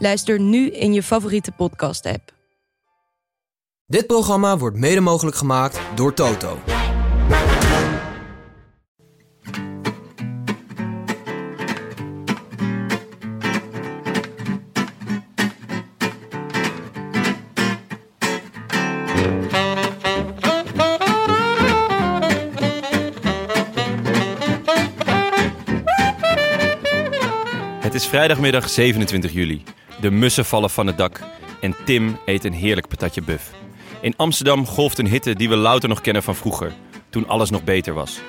Luister nu in je favoriete podcast-app. Dit programma wordt mede mogelijk gemaakt door Toto. Het is vrijdagmiddag 27 juli. De mussen vallen van het dak en Tim eet een heerlijk patatje buf. In Amsterdam golft een hitte die we louter nog kennen van vroeger, toen alles nog beter was.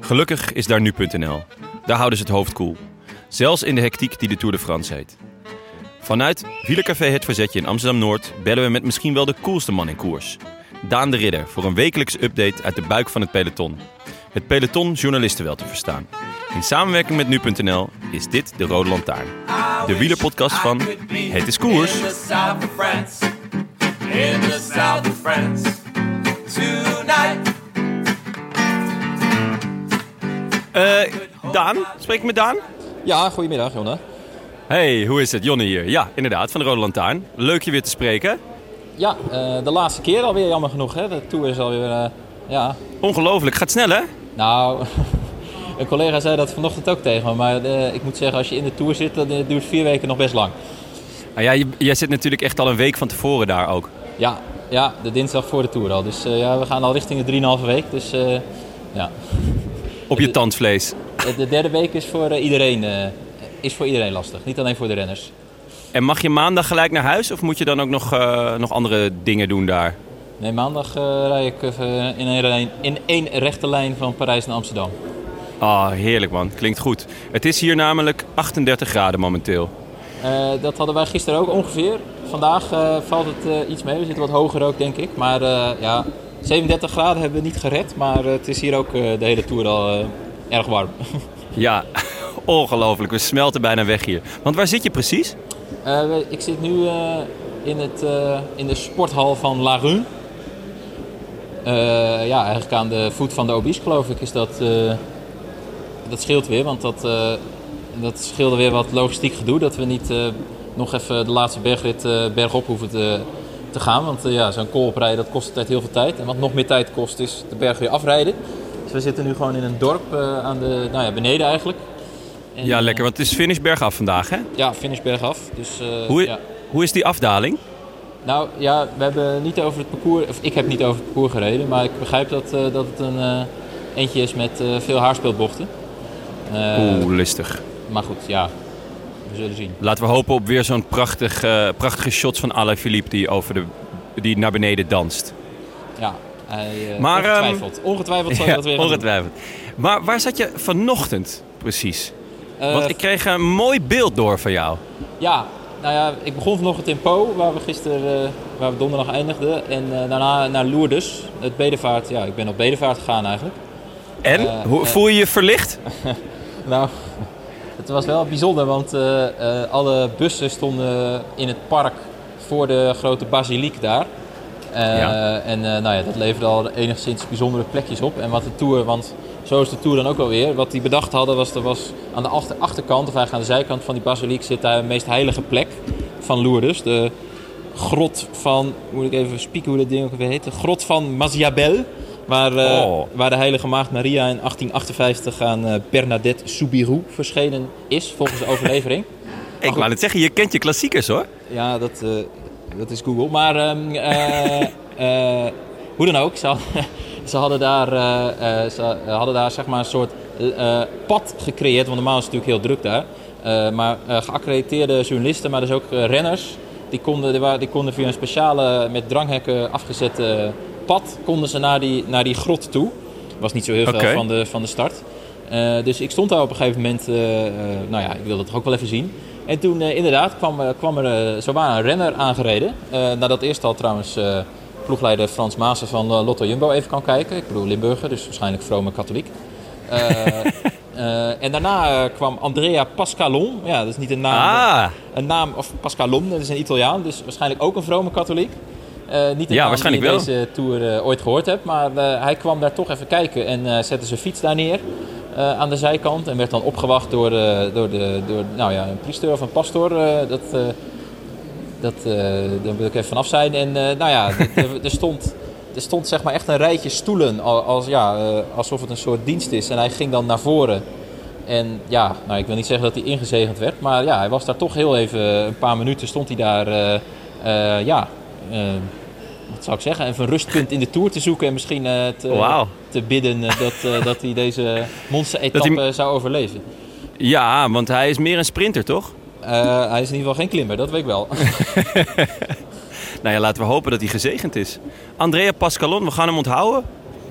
Gelukkig is daar nu.nl. Daar houden ze het hoofd koel. Zelfs in de hectiek die de Tour de France heet. Vanuit Wielercafé Het Verzetje in Amsterdam-Noord bellen we met misschien wel de coolste man in koers. Daan de Ridder voor een wekelijkse update uit de buik van het peloton. Het peloton journalisten wel te verstaan. In samenwerking met nu.nl is dit de Rode Lantaarn. De wielerpodcast van Het is Koers. In the south of France. In the south of France. Tonight. Eh, Daan? Spreek ik met Daan? Ja, goedemiddag Jonne. Hey, hoe is het? Jonne hier. Ja, inderdaad, van de Rode Lantaarn. Leuk je weer te spreken. Ja, eh, de laatste keer alweer jammer genoeg. Hè? De tour is alweer, eh, ja. Ongelooflijk, gaat snel hè? Nou, een collega zei dat vanochtend ook tegen me. Maar eh, ik moet zeggen, als je in de tour zit, dan eh, duurt vier weken nog best lang. Nou ja, jij zit natuurlijk echt al een week van tevoren daar ook. Ja, ja de dinsdag voor de tour al. Dus eh, ja, we gaan al richting de 3,5 week. Dus ja, Op je tandvlees. de de derde week is voor iedereen, is voor iedereen lastig. Niet alleen voor de renners. En mag je maandag gelijk naar huis of moet je dan ook nog, nog andere dingen doen daar? Nee, maandag eh rij ik in één, lijn- in één rechte lijn van Parijs naar Amsterdam. Ah, heerlijk man. Klinkt goed. Het is hier namelijk 38 graden momenteel. Eh, dat hadden wij gisteren ook ongeveer. Vandaag eh, valt het iets mee. We zitten wat hoger ook, denk ik. Maar ja, 37 graden hebben we niet gered. Maar het is hier ook de hele tour al erg warm. Ja, ongelooflijk. We smelten bijna weg hier. Want waar zit je precies? Ik zit nu in, het, in de sporthal van La Rue. Eh, ja, eigenlijk aan de voet van de Obis, geloof ik, is dat... eh, dat scheelt weer, want dat, eh, dat scheelde weer wat logistiek gedoe. Dat we niet nog even de laatste bergrit bergop hoeven te, te gaan. Want ja, zo'n kooloprijden dat kost altijd heel veel tijd. En wat nog meer tijd kost is de berg weer afrijden. Dus we zitten nu gewoon in een dorp aan de, nou ja, beneden eigenlijk. En, Ja, lekker. Want het is finish bergaf vandaag, hè? Ja, finish bergaf. Dus, Hoe, ja. hoe is die afdaling? Nou ja, we hebben niet over het parcours, of ik heb niet over het parcours gereden, maar ik begrijp dat, eh, dat het een eh, eentje is met eh, veel haarspeelbochten. Eh, Oeh, listig. Maar goed, ja, we zullen zien. Laten we hopen op weer zo'n prachtig, prachtige shots van Alain Philippe die, over de, die naar beneden danst. Ja, hij, Maar, ehm, ongetwijfeld. ongetwijfeld zal je Ja, dat weer doen. ongetwijfeld. Maar waar zat je vanochtend precies? Want ik kreeg een mooi beeld door van jou. Ja, nou ja, ik begon vanochtend in Po, waar we gisteren, eh, waar we donderdag eindigden. En eh, daarna naar Lourdes, het bedevaart. Ja, ik ben op bedevaart gegaan eigenlijk. En? Eh, Hoe, voel je je verlicht? Nou, het was wel bijzonder, want alle bussen stonden in het park voor de grote basiliek daar. Ja. En nou ja, dat leverde al enigszins bijzondere plekjes op. En wat de Tour, want zo is de Tour dan ook wel weer. Wat die bedacht hadden was, er was aan de achter- achterkant, of eigenlijk aan de zijkant van die basiliek, zit daar de meest heilige plek van Lourdes. De grot van, moet ik even spieken hoe dat ding ook weer heet. De grot van Maziabel. Waar, eh, Oh. waar de heilige maagd Maria in 1858 aan eh, Bernadette Soubirous verschenen is, volgens de overlevering. Ik wou net zeggen, je kent je klassiekers hoor. Ja, dat, eh, dat is Google. Maar eh, hoe dan ook, had- ze hadden daar, eh, eh, ze hadden daar zeg maar een soort eh, pad gecreëerd. Want normaal is het natuurlijk heel druk daar. Maar geaccrediteerde journalisten, maar dus ook renners... Die konden, die, waren, die konden via een speciale met dranghekken afgezette pad... konden ze naar die, naar die grot toe. was niet zo heel veel van de, van de start. Dus ik stond daar op een gegeven moment... nou ja, ik wilde het toch ook wel even zien. En toen inderdaad kwam, kwam er zowaar een renner aangereden. Uh, nadat eerst al trouwens ploegleider Frans Maassen van Lotto Jumbo even kan kijken. Ik bedoel Limburger, dus waarschijnlijk vrome katholiek. en daarna kwam Andrea Pascalon. Ja, dat is niet een naam. Ah. Een naam, of Pascalon, dat is een Italiaan. Dus waarschijnlijk ook een vrome katholiek. niet een ja, naam waarschijnlijk die wel. deze tour ooit gehoord hebt. Maar hij kwam daar toch even kijken en zette zijn fiets daar neer. Uh, aan de zijkant en werd dan opgewacht door, uh, door, de, door nou ja, een priester of een pastor. Uh, dat, dat, daar wil ik even vanaf zijn. En nou ja, er stond, er stond zeg maar echt een rijtje stoelen, als, ja, alsof het een soort dienst is. En hij ging dan naar voren. En ja, nou, ik wil niet zeggen dat hij ingezegend werd, maar ja, hij was daar toch heel even, een paar minuten stond hij daar, ja wat zou ik zeggen, even een rustpunt in de Tour te zoeken en misschien uh, te, wow. te bidden uh, dat, uh, dat hij deze monster-etappe hij... zou overleven. Ja, want hij is meer een sprinter, toch? Hij is in ieder geval geen klimmer, dat weet ik wel. nou ja, laten we hopen dat hij gezegend is. Andrea Pascalon, we gaan hem onthouden.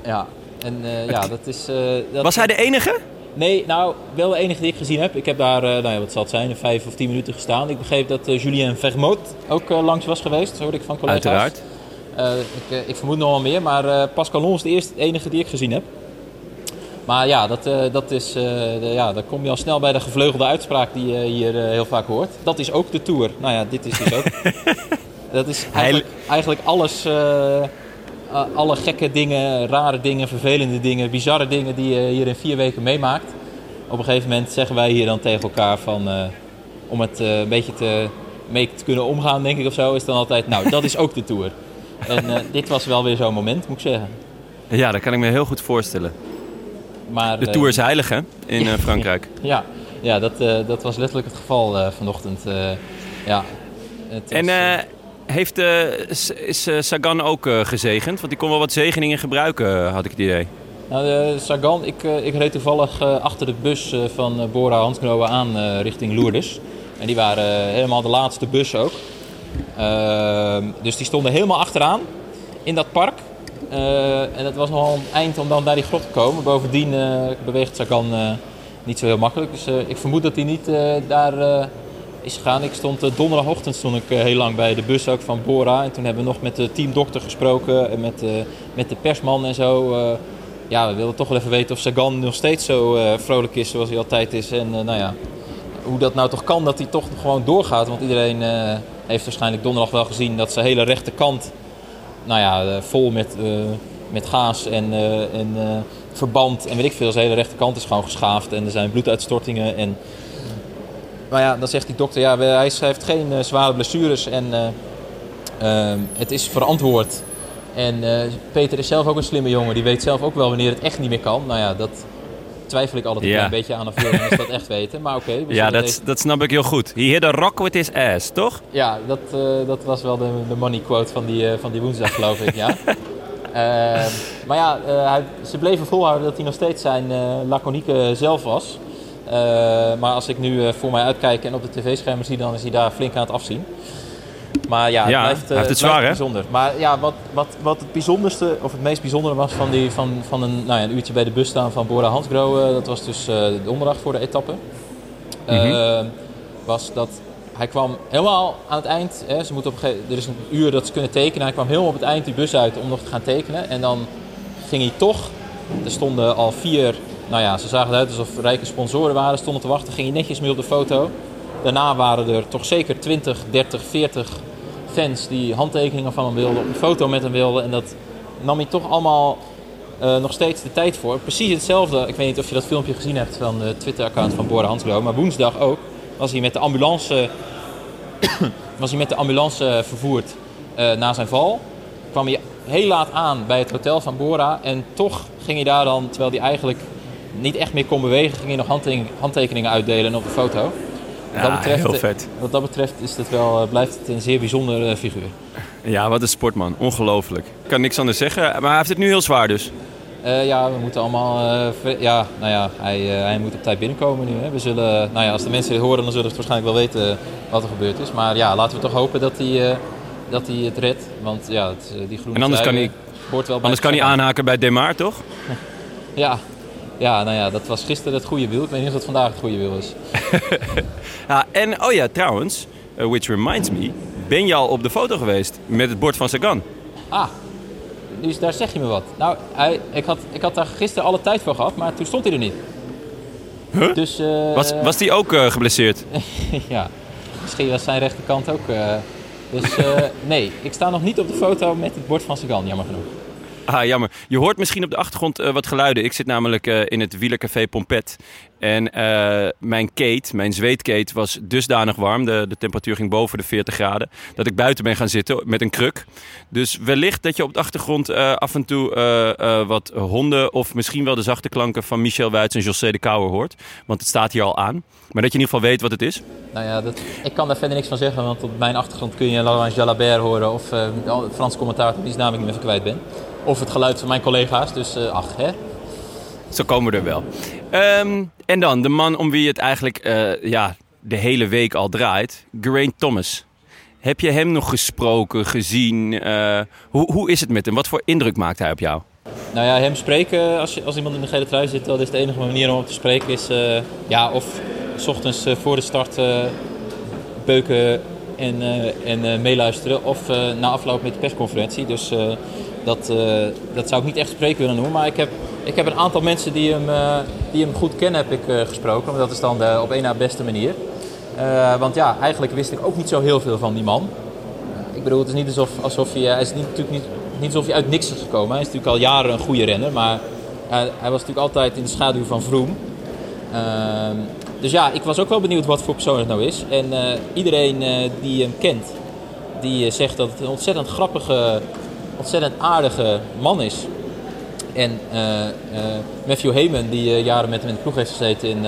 Ja, en ja, dat is... Dat... Was hij de enige? Nee, nou, wel de enige die ik gezien heb. Ik heb daar, nou ja, wat zal het zijn, vijf of tien minuten gestaan. Ik begreep dat Julien Vermoot ook langs was geweest, hoorde ik van collega's. Uiteraard. Ik, ik, vermoed nog wel meer, maar Pascalon is de eerste, enige die ik gezien heb. Maar ja, dat, dat is, de, ja, dan kom je al snel bij de gevleugelde uitspraak die je hier heel vaak hoort. Dat is ook de Tour. Nou ja, dit is dus ook. dat is eigenlijk, eigenlijk alles, alle gekke dingen, rare dingen, vervelende dingen, bizarre dingen die je hier in vier weken meemaakt. Op een gegeven moment zeggen wij hier dan tegen elkaar van, om het een beetje te, mee te kunnen omgaan, denk ik of zo, is dan altijd, nou, dat is ook de Tour. En uh, dit was wel weer zo'n moment, moet ik zeggen. Ja, dat kan ik me heel goed voorstellen. Maar, de Tour is heilig, hè? In uh, Frankrijk. ja, ja dat, uh, dat was letterlijk het geval vanochtend. ja, en heeft, is Sagan ook gezegend? Want die kon wel wat zegeningen gebruiken, had ik het idee. Nou, Sagan, ik, ik reed toevallig achter de bus van Bora Hansgrohe aan richting Lourdes. En die waren helemaal de laatste bus ook. Uh, dus die stonden helemaal achteraan in dat park. Uh, en het was nogal een eind om dan naar die grot te komen. Bovendien uh, beweegt Sagan niet zo heel makkelijk. Dus ik vermoed dat hij niet daar is gegaan. Ik stond donderdagochtend stond ik heel lang bij de bus ook van Bora. En toen hebben we nog met de teamdokter gesproken en met, met de persman en zo. ja, we wilden toch wel even weten of Sagan nog steeds zo vrolijk is zoals hij altijd is. En nou ja, hoe dat nou toch kan dat hij toch gewoon doorgaat. Want iedereen heeft waarschijnlijk donderdag wel gezien dat zijn hele rechterkant nou ja, vol met, uh, met gaas en, uh, en verband en weet ik veel. Zijn hele rechterkant is gewoon geschaafd en er zijn bloeduitstortingen. En... Maar ja, dan zegt die dokter, ja, hij heeft geen zware blessures en ehm, het is verantwoord. En Peter is zelf ook een slimme jongen, die weet zelf ook wel wanneer het echt niet meer kan. Nou ja, dat, twijfel ik altijd Ja. een beetje aan of mensen dat echt weten. Maar oké. Ja, dat, dat snap ik heel goed. He hit a rock with his ass, toch? Ja, dat, eh, dat was wel de, de money quote van die, eh, van die woensdag, geloof ik, ja. Ehm, maar ja, eh, hij, ze bleven volhouden dat hij nog steeds zijn laconieke zelf was. Maar als ik nu voor mij uitkijk en op de tv-schermen zie, dan is hij daar flink aan het afzien. Maar ja, het Ja, blijft, eh, het blijft zwaar, hè? bijzonder. Maar ja, wat, wat, wat het bijzonderste, of het meest bijzondere was van, die, van, van een, nou ja, een uurtje bij de bus staan van Bora Hansgrohe, dat was dus eh, donderdag voor de etappe. Mhm. Eh, was dat hij kwam helemaal aan het eind. Hè, ze moeten op er is een uur dat ze kunnen tekenen. Hij kwam helemaal op het eind die bus uit om nog te gaan tekenen. En dan ging hij toch. Er stonden al vier. Nou ja, ze zagen eruit alsof rijke sponsoren waren. Stonden te wachten. Ging hij netjes mee op de foto. Daarna waren er toch zeker 20, 30, 40 fans die handtekeningen van hem wilden. Een foto met hem wilden. En dat nam hij toch allemaal eh, nog steeds de tijd voor. Precies hetzelfde. Ik weet niet of je dat filmpje gezien hebt van de Twitter-account van Bora Hansgrohe. Maar woensdag ook was hij met de ambulance, was hij met de ambulance vervoerd eh, na zijn val. Kwam hij heel laat aan bij het hotel van Bora. En toch ging hij daar dan, terwijl hij eigenlijk niet echt meer kon bewegen, ging hij nog handtekeningen uitdelen op de foto. Wat dat betreft, heel vet. Wat dat betreft is het wel, eh, blijft het een zeer bijzonder eh, figuur. Ja, wat een sportman. Ongelooflijk. Ik kan niks anders zeggen. Maar hij heeft het nu heel zwaar dus. Eh, ja, we moeten allemaal. ja, nou ja, hij, hij moet op tijd binnenkomen nu. Hè. We zullen, nou ja, als de mensen dit horen, dan zullen ze waarschijnlijk wel weten wat er gebeurd is. Maar ja, laten we toch hopen dat hij, dat hij het redt. Want ja, het, die groene En anders kan eh, hoort wel bij Anders kan hij aanhaken bij Demar, toch? Ja, Ja, nou ja, dat was gisteren het goede wiel. Ik weet niet of het vandaag het goede wiel is. Ja, en oh ja, trouwens, eh, which reminds me, ben je al op de foto geweest met het bord van Sagan? Ah, dus daar zeg je me wat. Nou, hij, ik, had, ik had daar gisteren alle tijd voor gehad, maar toen stond hij er niet. Huh? Dus, eh, Was, was die ook eh, geblesseerd? ja, misschien was zijn rechterkant ook. dus nee, ik sta nog niet op de foto met het bord van Sagan, jammer genoeg. Ah, jammer. Je hoort misschien op de achtergrond eh, wat geluiden. Ik zit namelijk eh, in het wielercafé Pompet. En eh, mijn kate, mijn zweetkate, was dusdanig warm. De, de temperatuur ging boven de 40 graden. Dat ik buiten ben gaan zitten met een kruk. Dus wellicht dat je op de achtergrond af en toe wat honden... of misschien wel de zachte klanken van Michel Wuits en José de Kouwer hoort. Want het staat hier al aan. Maar dat je in ieder geval weet wat het is. Nou ja, dat, ik kan daar verder niks van zeggen, want op mijn achtergrond kun je Laurent Jalabert horen of Frans commentator, die naam ik niet meer kwijt ben. Of het geluid van mijn collega's, dus eh, ach hè. Zo komen we er wel. Ehm, en dan de man om wie het eigenlijk eh, ja, de hele week al draait. Geraint Thomas. Heb je hem nog gesproken, gezien? Eh, hoe, hoe is het met hem? Wat voor indruk maakt hij op jou? Nou ja, hem spreken, als, je, als iemand in de gele trui zit, dat is de enige manier om hem te spreken. Is ja, of s ochtends voor de start beuken en, en meeluisteren. Of na afloop met de persconferentie. Dus dat, eh, dat zou ik niet echt spreken willen noemen. Maar ik heb, ik heb een aantal mensen die hem, eh, die hem goed kennen, heb ik eh, gesproken. Dat is dan de, op één na beste manier. Want ja, eigenlijk wist ik ook niet zo heel veel van die man. Ik bedoel, het is niet alsof, alsof hij, hij is niet, natuurlijk niet, niet alsof hij uit niks is gekomen. Hij is natuurlijk al jaren een goede renner, maar hij, was natuurlijk altijd in de schaduw van Vroom. Ehm, dus ja, ik was ook wel benieuwd wat voor persoon het nou is. En iedereen die hem kent, die zegt dat het een ontzettend grappige, ontzettend aardige man is. En eh, eh, Matthew Heyman, die eh, jaren met hem in de ploeg heeft gezeten in,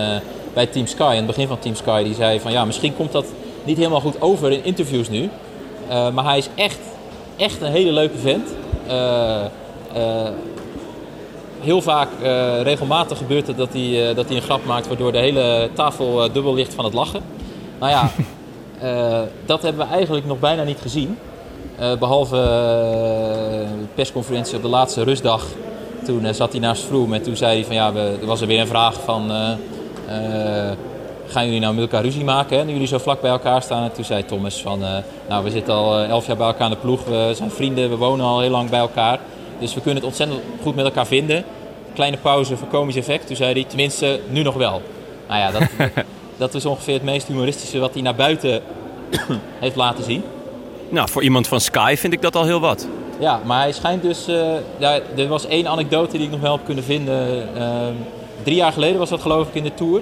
bij Team Sky, in het begin van Team Sky, die zei van ja, misschien komt dat niet helemaal goed over in interviews nu. Maar hij is echt, echt een hele leuke vent. Heel vaak, regelmatig gebeurt het dat hij, dat hij een grap maakt waardoor de hele tafel dubbel ligt van het lachen. Nou ja, dat hebben we eigenlijk nog bijna niet gezien. Eh, behalve eh, de persconferentie op de laatste rustdag. Toen eh, zat hij naast Vroom en toen zei hij van ja, we, er was er weer een vraag van... eh, eh, gaan jullie nou met elkaar ruzie maken, hè, nu jullie zo vlak bij elkaar staan? En toen zei Thomas van, eh, nou we zitten al eh, elf jaar bij elkaar in de ploeg, we zijn vrienden, we wonen al heel lang bij elkaar. Dus we kunnen het ontzettend goed met elkaar vinden. Kleine pauze voor komisch effect, toen zei hij, tenminste nu nog wel. Nou ja, dat, dat is ongeveer het meest humoristische wat hij naar buiten heeft laten zien. Nou, voor iemand van Sky vind ik dat al heel wat. Ja, maar hij schijnt dus. eh, ja, er was één anekdote die ik nog wel heb kunnen vinden. Ehm, drie jaar geleden was dat, geloof ik, in de tour.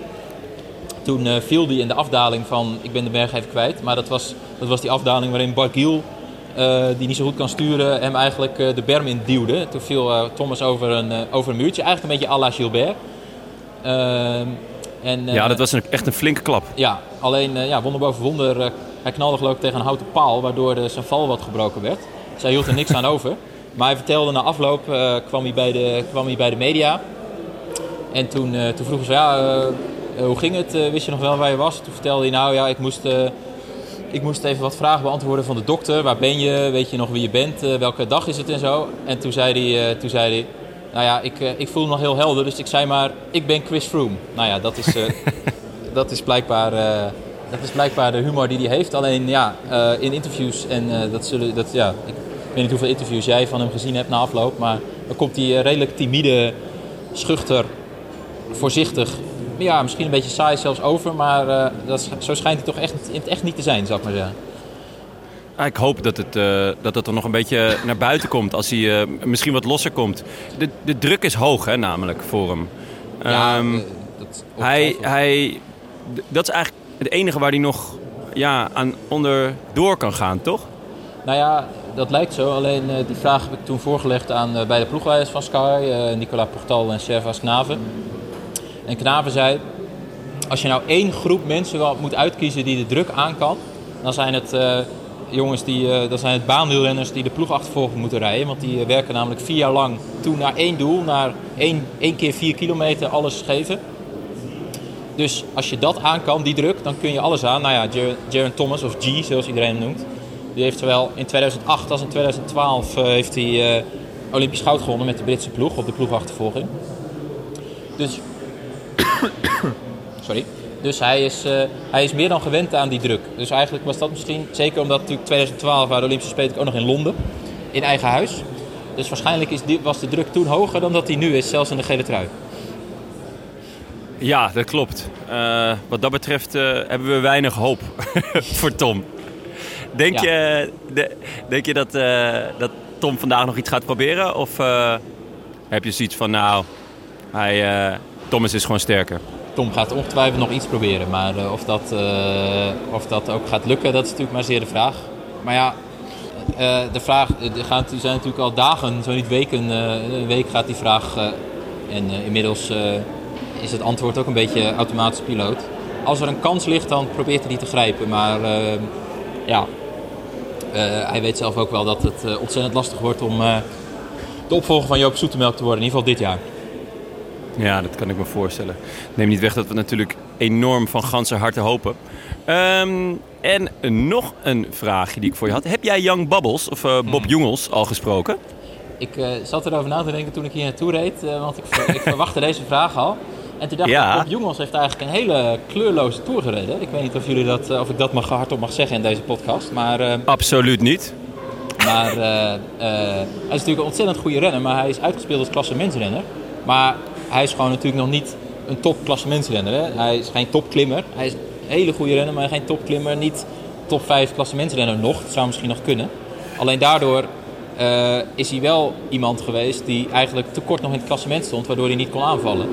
Toen eh, viel hij in de afdaling van. Ik ben de berg even kwijt. Maar dat was, dat was die afdaling waarin Barguil, eh die niet zo goed kan sturen, hem eigenlijk eh, de berm in duwde. Toen viel eh, Thomas over een, eh, over een muurtje. Eigenlijk een beetje à la Gilbert. Ehm, en, eh, Ja, dat was een, echt een flinke klap. ja, alleen eh, ja, wonder boven wonder. Hij knalde geloof ik tegen een houten paal, waardoor de, zijn val wat gebroken werd. Zij hield er niks aan over. Maar hij vertelde na afloop, eh, kwam, hij bij de, kwam hij bij de media. En toen, eh, toen vroegen ze, ja, eh, hoe ging het? Wist je nog wel waar je was? Toen vertelde hij, nou ja, ik moest, ik moest even wat vragen beantwoorden van de dokter. Waar ben je? Weet je nog wie je bent? Welke dag is het en zo? En toen zei hij, toen zei hij nou ja, ik, ik voel me nog heel helder. Dus ik zei maar, ik ben Chris Froome. Nou ja, dat is, dat is blijkbaar... dat is blijkbaar de humor die hij heeft. Alleen ja, eh, in interviews, en eh, dat zullen, dat, ja, ik weet niet hoeveel interviews jij van hem gezien hebt na afloop, maar dan komt hij eh, redelijk timide, schuchter, voorzichtig, ja, misschien een beetje saai zelfs over, maar dat, zo schijnt hij toch echt, in het echt niet te zijn, zou ik maar zeggen. Ik hoop dat het, eh, dat het er nog een beetje naar buiten komt. Als hij misschien wat losser komt. De, de druk is hoog, hè, namelijk, voor hem. Ja, Ehm, eh, dat hij, hij, dat is eigenlijk het enige waar hij nog ja, aan onderdoor kan gaan, toch? Nou ja, dat lijkt zo. Alleen eh, die vraag heb ik toen voorgelegd aan uh, beide ploegleiders van Sky, uh, Nicolas Portal en Servas Knaven. En Knaven zei, als je nou één groep mensen wel moet uitkiezen die de druk aan kan, dan zijn het jongens die, dan zijn het baanwielrenners die de ploegachtervolging moeten rijden. Want die werken namelijk vier jaar lang toe naar één doel, naar één, één keer vier kilometer alles geven. Dus als je dat aan kan, die druk, dan kun je alles aan. Nou ja, Jaron Thomas, of G zoals iedereen hem noemt. Die heeft zowel in 2008 als in 2012 uh, heeft hij uh, Olympisch goud gewonnen met de Britse ploeg op de ploegachtervolging. Dus, sorry. Dus hij is, eh, hij is meer dan gewend aan die druk. Dus eigenlijk was dat misschien, zeker omdat natuurlijk 2012 waren de Olympische Spelen ook nog in Londen, in eigen huis. Dus waarschijnlijk is was de druk toen hoger dan dat die nu is, zelfs in de gele trui. Ja, dat klopt. Eh, wat dat betreft eh, hebben we weinig hoop voor Tom. Denk, Ja. je, de- denk je dat, eh, dat Tom vandaag nog iets gaat proberen? Of eh, heb je zoiets van, nou, hij, eh, Thomas is gewoon sterker? Tom gaat ongetwijfeld nog iets proberen, maar eh, of, dat, eh, of dat ook gaat lukken, dat is natuurlijk maar zeer de vraag. Maar ja, eh, de vraag, er gaan, er zijn natuurlijk al dagen, zo niet weken, eh, een week gaat die vraag. eh, en eh, inmiddels eh, is het antwoord ook een beetje automatisch piloot. Als er een kans ligt, dan probeert hij die te grijpen. Maar eh, ja, eh, hij weet zelf ook wel dat het eh, ontzettend lastig wordt om eh, de opvolger van Joop Zoetemelk te worden, in ieder geval dit jaar. Ja, dat kan ik me voorstellen. Neem niet weg dat we natuurlijk enorm van ganse harte hopen. Ehm, en nog een vraagje die ik voor je had. Heb jij Young Bubbles of Bob Jongels al gesproken? Ik zat erover na te denken toen ik hier naartoe reed, want ik, ik verwachtte deze vraag al. En toen dacht Ja. ik, Bob heeft eigenlijk een hele kleurloze tour gereden. Ik weet niet of, jullie dat, eh, of ik dat mag, hardop mag zeggen in deze podcast. Maar, eh, Absoluut niet. maar eh, hij is natuurlijk een ontzettend goede renner, maar hij is uitgespeeld als klassementsrenner. Maar hij is gewoon natuurlijk nog niet een top klassementsrenner. Hè? Hij is geen topklimmer. Hij is een hele goede renner, maar geen topklimmer. Niet top 5 klassementsrenner nog. Dat zou misschien nog kunnen. Alleen daardoor is hij wel iemand geweest die eigenlijk te kort nog in het klassement stond, waardoor hij niet kon aanvallen.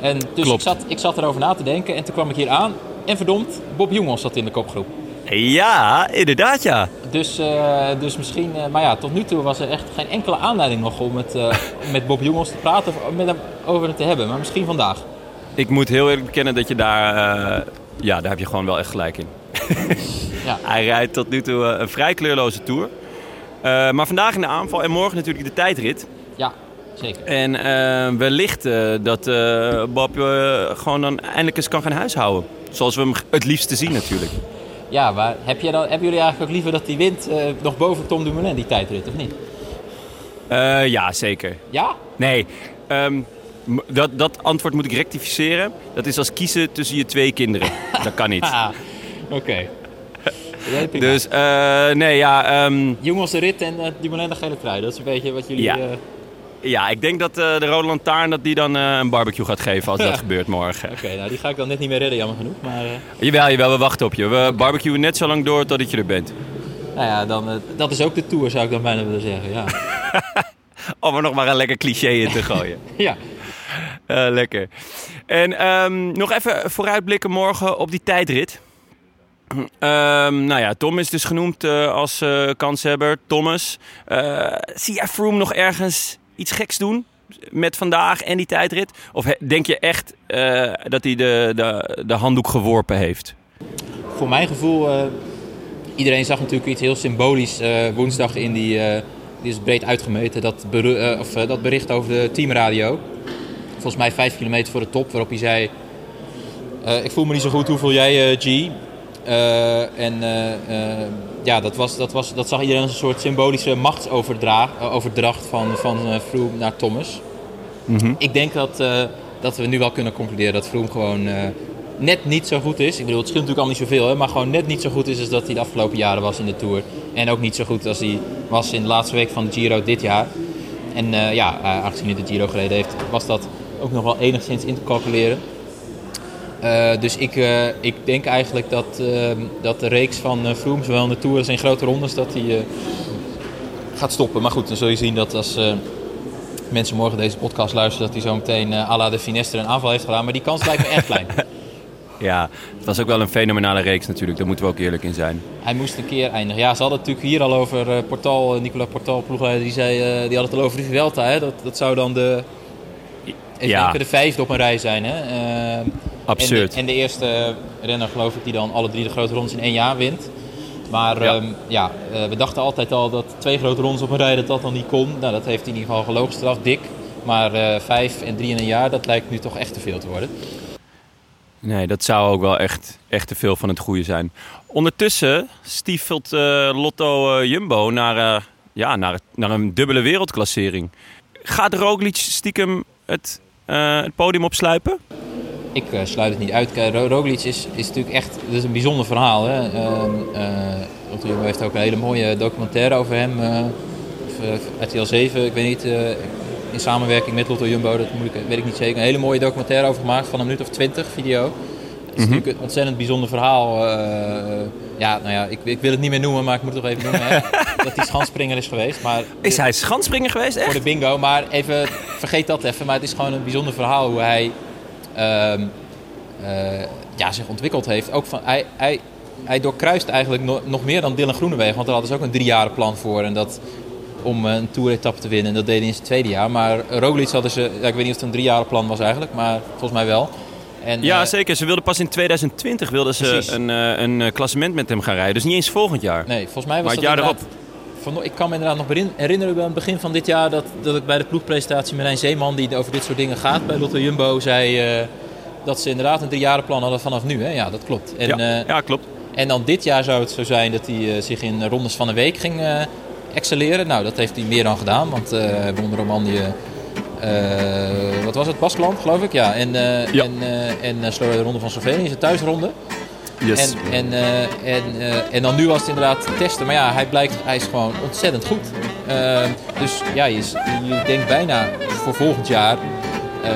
En dus ik zat, ik zat erover na te denken en toen kwam ik hier aan. En verdomd, Bob Jongels zat in de kopgroep. Ja, inderdaad ja. Dus, eh, dus misschien, eh, maar ja, tot nu toe was er echt geen enkele aanleiding nog om met, eh, met Bob Jongels te praten of met hem over het te hebben. Maar misschien vandaag. Ik moet heel eerlijk bekennen dat je daar... ja, daar heb je gewoon wel echt gelijk in. Ja. Hij rijdt tot nu toe een vrij kleurloze Tour. Maar vandaag in de aanval en morgen natuurlijk de tijdrit. Ja, zeker. En eh, wellicht eh, dat eh, Bob gewoon dan eindelijk eens kan gaan huishouden. Zoals we hem het liefste zien natuurlijk. Ja, maar heb je dan, hebben jullie eigenlijk ook liever dat hij wint nog boven Tom Dumoulin, die tijdrit, of niet? Ja, zeker. Ja? Nee, ehm, dat, dat antwoord moet ik rectificeren. Dat is als kiezen tussen je twee kinderen. Dat kan niet. Ah, oké. Ja. Dus nee, ja, ehm, Jongels de rit en eh Dumoulin de gele trui. Dat is een beetje wat jullie... Ja. Ja, ik denk dat eh, de Rode Lantaarn dat die dan eh, een barbecue gaat geven als dat gebeurt morgen. Oké, nou die ga ik dan net niet meer redden, jammer genoeg. Maar eh, Jawel, jawel, we wachten op je. We barbecuen net zo lang door totdat je er bent. nou ja, dan, dat is ook de tour, zou ik dan bijna willen zeggen. Ja. Om er nog maar een lekker cliché in te gooien. ja. Lekker. En ehm, nog even vooruitblikken morgen op die tijdrit. Ehm, nou ja, Tom is dus genoemd als kanshebber. Thomas. Zie jij Froome nog ergens iets geks doen met vandaag en die tijdrit? Of denk je echt eh, dat hij de, de, de handdoek geworpen heeft? voor mijn gevoel, eh, iedereen zag natuurlijk iets heel symbolisch eh, woensdag in die, die is breed uitgemeten, dat, of, dat bericht over de teamradio. Volgens mij vijf kilometer voor de top, waarop hij zei, ik voel me niet zo goed, hoe voel jij G? En ja, dat, was, dat, was, dat zag iedereen als een soort symbolische machtsoverdracht eh, overdracht van, van eh, Froome naar Thomas. Ik denk dat, eh, dat we nu wel kunnen concluderen dat Froome gewoon eh, net niet zo goed is. Ik bedoel, het scheelt natuurlijk al niet zoveel, hè, maar gewoon net niet zo goed is als dat hij de afgelopen jaren was in de Tour. En ook niet zo goed als hij was in de laatste week van de Giro dit jaar. En eh, ja, eh, aangezien hij de Giro gereden heeft, was dat ook nog wel enigszins in te calculeren. Eh, dus ik, eh, ik denk eigenlijk dat, eh, dat de reeks van eh Froome, zowel in de Tour als in grote rondes, dat hij eh, gaat stoppen. Maar goed, dan zul je zien dat als eh, mensen morgen deze podcast luisteren, dat hij zo meteen eh à la de Finestre een aanval heeft gedaan. Maar die kans lijkt me erg klein. Ja, het was ook wel een fenomenale reeks natuurlijk. Daar moeten we ook eerlijk in zijn. Hij moest een keer eindigen. Ja, ze hadden het natuurlijk hier al over eh, Portal, eh, Nicola Portal, ploegleider, die, zei, eh, die had het al over de Vuelta. Hè? Dat, dat zou dan de, Ja. de vijfde op een rij zijn. Hè? Absurd. En de, en de eerste renner, geloof ik, die dan alle drie de grote rondes in één jaar wint. Maar Ja. ja, ja eh, we dachten altijd al dat twee grote rondes op een rij dat dat dan niet kon. Nou, dat heeft hij in ieder geval gelogen straf, dik. Maar eh, vijf en drie in een jaar, dat lijkt nu toch echt te veel te worden. Nee, dat zou ook wel echt, echt te veel van het goede zijn. Ondertussen stiefelt eh, Lotto Jumbo naar, ja, naar, naar een dubbele wereldklassering. Gaat Roglic stiekem het het podium opsluipen? Ik eh, sluit het niet uit. Roglic is, is natuurlijk echt dat is een bijzonder verhaal. Hè? Ehm, eh, Jumbo heeft ook een hele mooie documentaire over hem. eh, RTL 7, ik weet niet, in samenwerking met Lotto Jumbo, dat moet ik, weet ik niet zeker. Een hele mooie documentaire over gemaakt van een minuut of twintig video. Het is natuurlijk een ontzettend bijzonder verhaal. ja, nou ja, ik, ik wil het niet meer noemen, maar ik moet het toch even noemen. Hè? dat hij schansspringer is geweest. Maar Is hij schansspringer geweest, voor echt? de bingo. Maar even, vergeet dat even. Maar het is gewoon een bijzonder verhaal hoe hij ja, zich ontwikkeld heeft. Ook van, hij, hij, hij doorkruist eigenlijk no- nog meer dan Dylan Groenewegen. Want daar hadden ze ook een driejarig plan voor. En dat, om eh, een toeretappe te winnen. En dat deed hij in zijn tweede jaar. Maar Roglic hadden ze... Ja, ik weet niet of het een driejarig plan was eigenlijk. Maar volgens mij wel. En, Ja, eh, zeker. Ze wilden pas in 2020 wilden ze Precies. een, eh, een eh, klassement met hem gaan rijden. Dus niet eens volgend jaar. Nee, volgens mij was Maar dat het jaar inderdaad- Van, ik kan me inderdaad nog herinneren bij het begin van dit jaar... dat, dat ik bij de ploegpresentatie Marijn Zeeman... die over dit soort dingen gaat bij Lotto Jumbo... zei eh, dat ze inderdaad een driejarenplan hadden vanaf nu. Hè? Ja, dat klopt. En, ja, eh, ja, klopt. en dan dit jaar zou het zo zijn dat hij eh, zich in rondes van een week ging eh, excelleren. Nou, dat heeft hij meer dan gedaan. Want won de Romandie... wat was het? Baskeland, geloof ik. Ja. En, Ja. en, en de ronde van Slovenië, zijn thuisronde. En, en, eh, en, eh, en dan nu was het inderdaad testen. Maar ja, hij blijkt, hij is gewoon ontzettend goed. Eh, dus ja, je, denkt bijna voor volgend jaar... eh,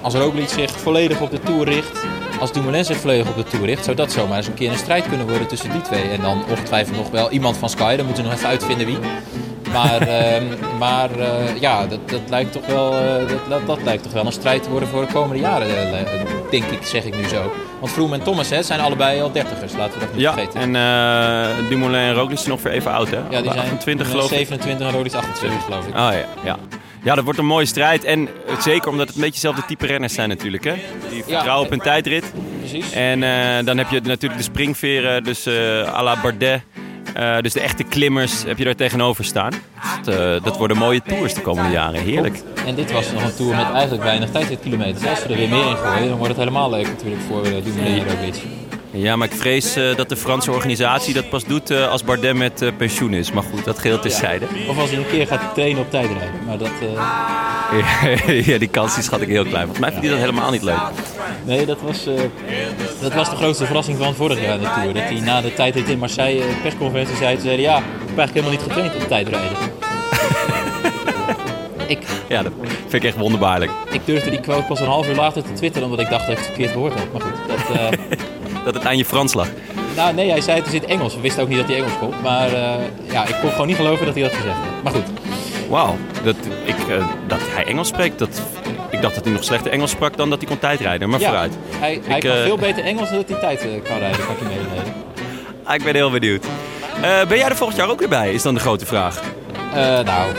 als Roglic zich volledig op de Tour richt... Als Dumoulin zich volledig op de Tour richt... zou dat zomaar eens een keer een strijd kunnen worden tussen die twee. En dan ongetwijfeld nog wel iemand van Sky. Dan moeten we nog even uitvinden wie. Maar, ehm, maar eh, ja, dat, dat, lijkt toch wel, dat, dat, lijkt toch wel een strijd te worden voor de komende jaren, denk ik, zeg ik nu zo. Want Vroom en Thomas hè, zijn allebei al dertigers, laten we dat niet Ja, vergeten. en eh Dumoulin en Roglic zijn ongeveer even oud, hè? ja, die zijn 28 eh, geloof ik. 27 en Roglic 28 geloof ik. Oh ja, ja. Ja, dat wordt een mooie strijd. En eh, zeker omdat het een beetje dezelfde type renners zijn natuurlijk, hè? Die vertrouwen op hun tijdrit. Precies. En dan heb je natuurlijk de springveren, dus eh à la Bardet. Eh, dus de echte klimmers heb je daar tegenover staan. Dat, eh, dat worden mooie tours de komende jaren. Heerlijk. En dit was nog een tour met eigenlijk weinig tijdritkilometers. Als we er weer meer in gooien, dan wordt het helemaal leuk natuurlijk voor uh, Dumoulin en Roglic. Ja, maar ik vrees eh, dat de Franse organisatie dat pas doet eh, als Bardet met eh, pensioen is. Maar goed, dat geheel terzijde. Of als hij een keer gaat trainen op tijdrijden. Maar dat, ja, die kans die schat ik heel klein. Volgens mij vindt hij dat helemaal niet leuk. Nee, dat was, dat was de grootste verrassing van vorig jaar in de Tour. Dat hij na de tijdrit in Marseille een persconferentie zei... zei hij, ja, ik heb eigenlijk helemaal niet getraind op tijdrijden. ik, Ja, dat vind ik echt wonderbaarlijk. ik durfde die quote pas een half uur later te twitteren... omdat ik dacht dat ik het verkeerd gehoord had. Maar goed, dat... Dat het aan je Frans lag. nou nee, hij zei het is in het Engels. We wisten ook niet dat hij Engels kon. Maar eh, ja, ik kon gewoon niet geloven dat hij dat gezegd had. Maar goed, Wauw, dat, ik, eh, dat hij Engels spreekt, dat, ik dacht dat hij nog slechter Engels sprak dan dat hij kon tijdrijden. Maar ja, vooruit. hij, hij Ik, kan eh, veel beter Engels dan dat hij tijd kan rijden. Kan ik je mededelen. Ah, ik ben heel benieuwd. Ben jij er volgend jaar ook weer bij, is dan de grote vraag. Nou,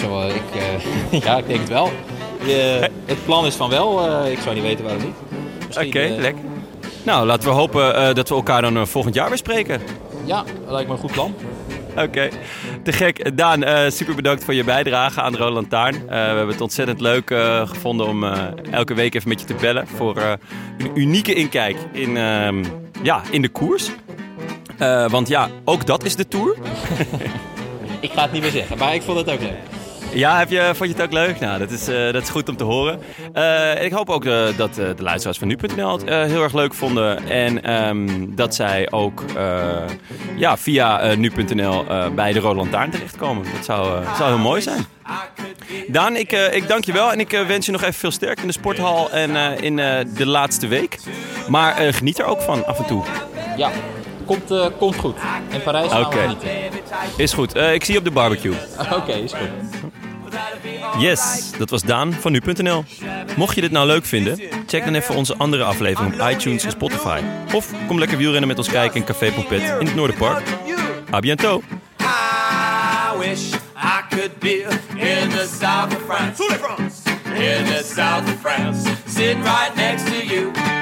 zo, ik, ja, ik denk het wel. Het plan is van wel. ik zou niet weten waarom niet. Oké, eh, lekker. Nou, laten we hopen eh, dat we elkaar dan eh, volgend jaar weer spreken. Ja, dat lijkt me een goed plan. Oké, te gek. Daan, super bedankt voor je bijdrage aan de Rode Lantaarn. Eh, we hebben het ontzettend leuk gevonden om elke week even met je te bellen voor een unieke inkijk in, ehm, ja, in de koers. Want ja, ook dat is de Tour. Ik ga het niet meer zeggen, maar ik vond het ook leuk. Ja, heb je, vond je het ook leuk? Nou, dat is, eh, dat is goed om te horen. Eh, ik hoop ook eh, dat de luisteraars van nu.nl het heel erg leuk vonden. En ehm, dat zij ook ja, via nu.nl bij de Rode Lantaarn terechtkomen. Dat zou, zou heel mooi zijn. Daan, ik, ik dank je wel en ik wens je nog even veel sterkte in de sporthal en in de laatste week. Maar geniet er ook van af en toe. Ja, komt, komt goed. In Parijs gaan Oké. we genieten. Is goed. Ik zie je op de barbecue. Oké, is goed. Yes, dat was Daan van nu.nl. Mocht je dit nou leuk vinden, check dan even onze andere aflevering op iTunes en Spotify. Of kom lekker wielrennen met ons kijken in Café Pompet in het Noorderpark. A bientôt! I wish I could be in the south of France. In the south of France. Sitting right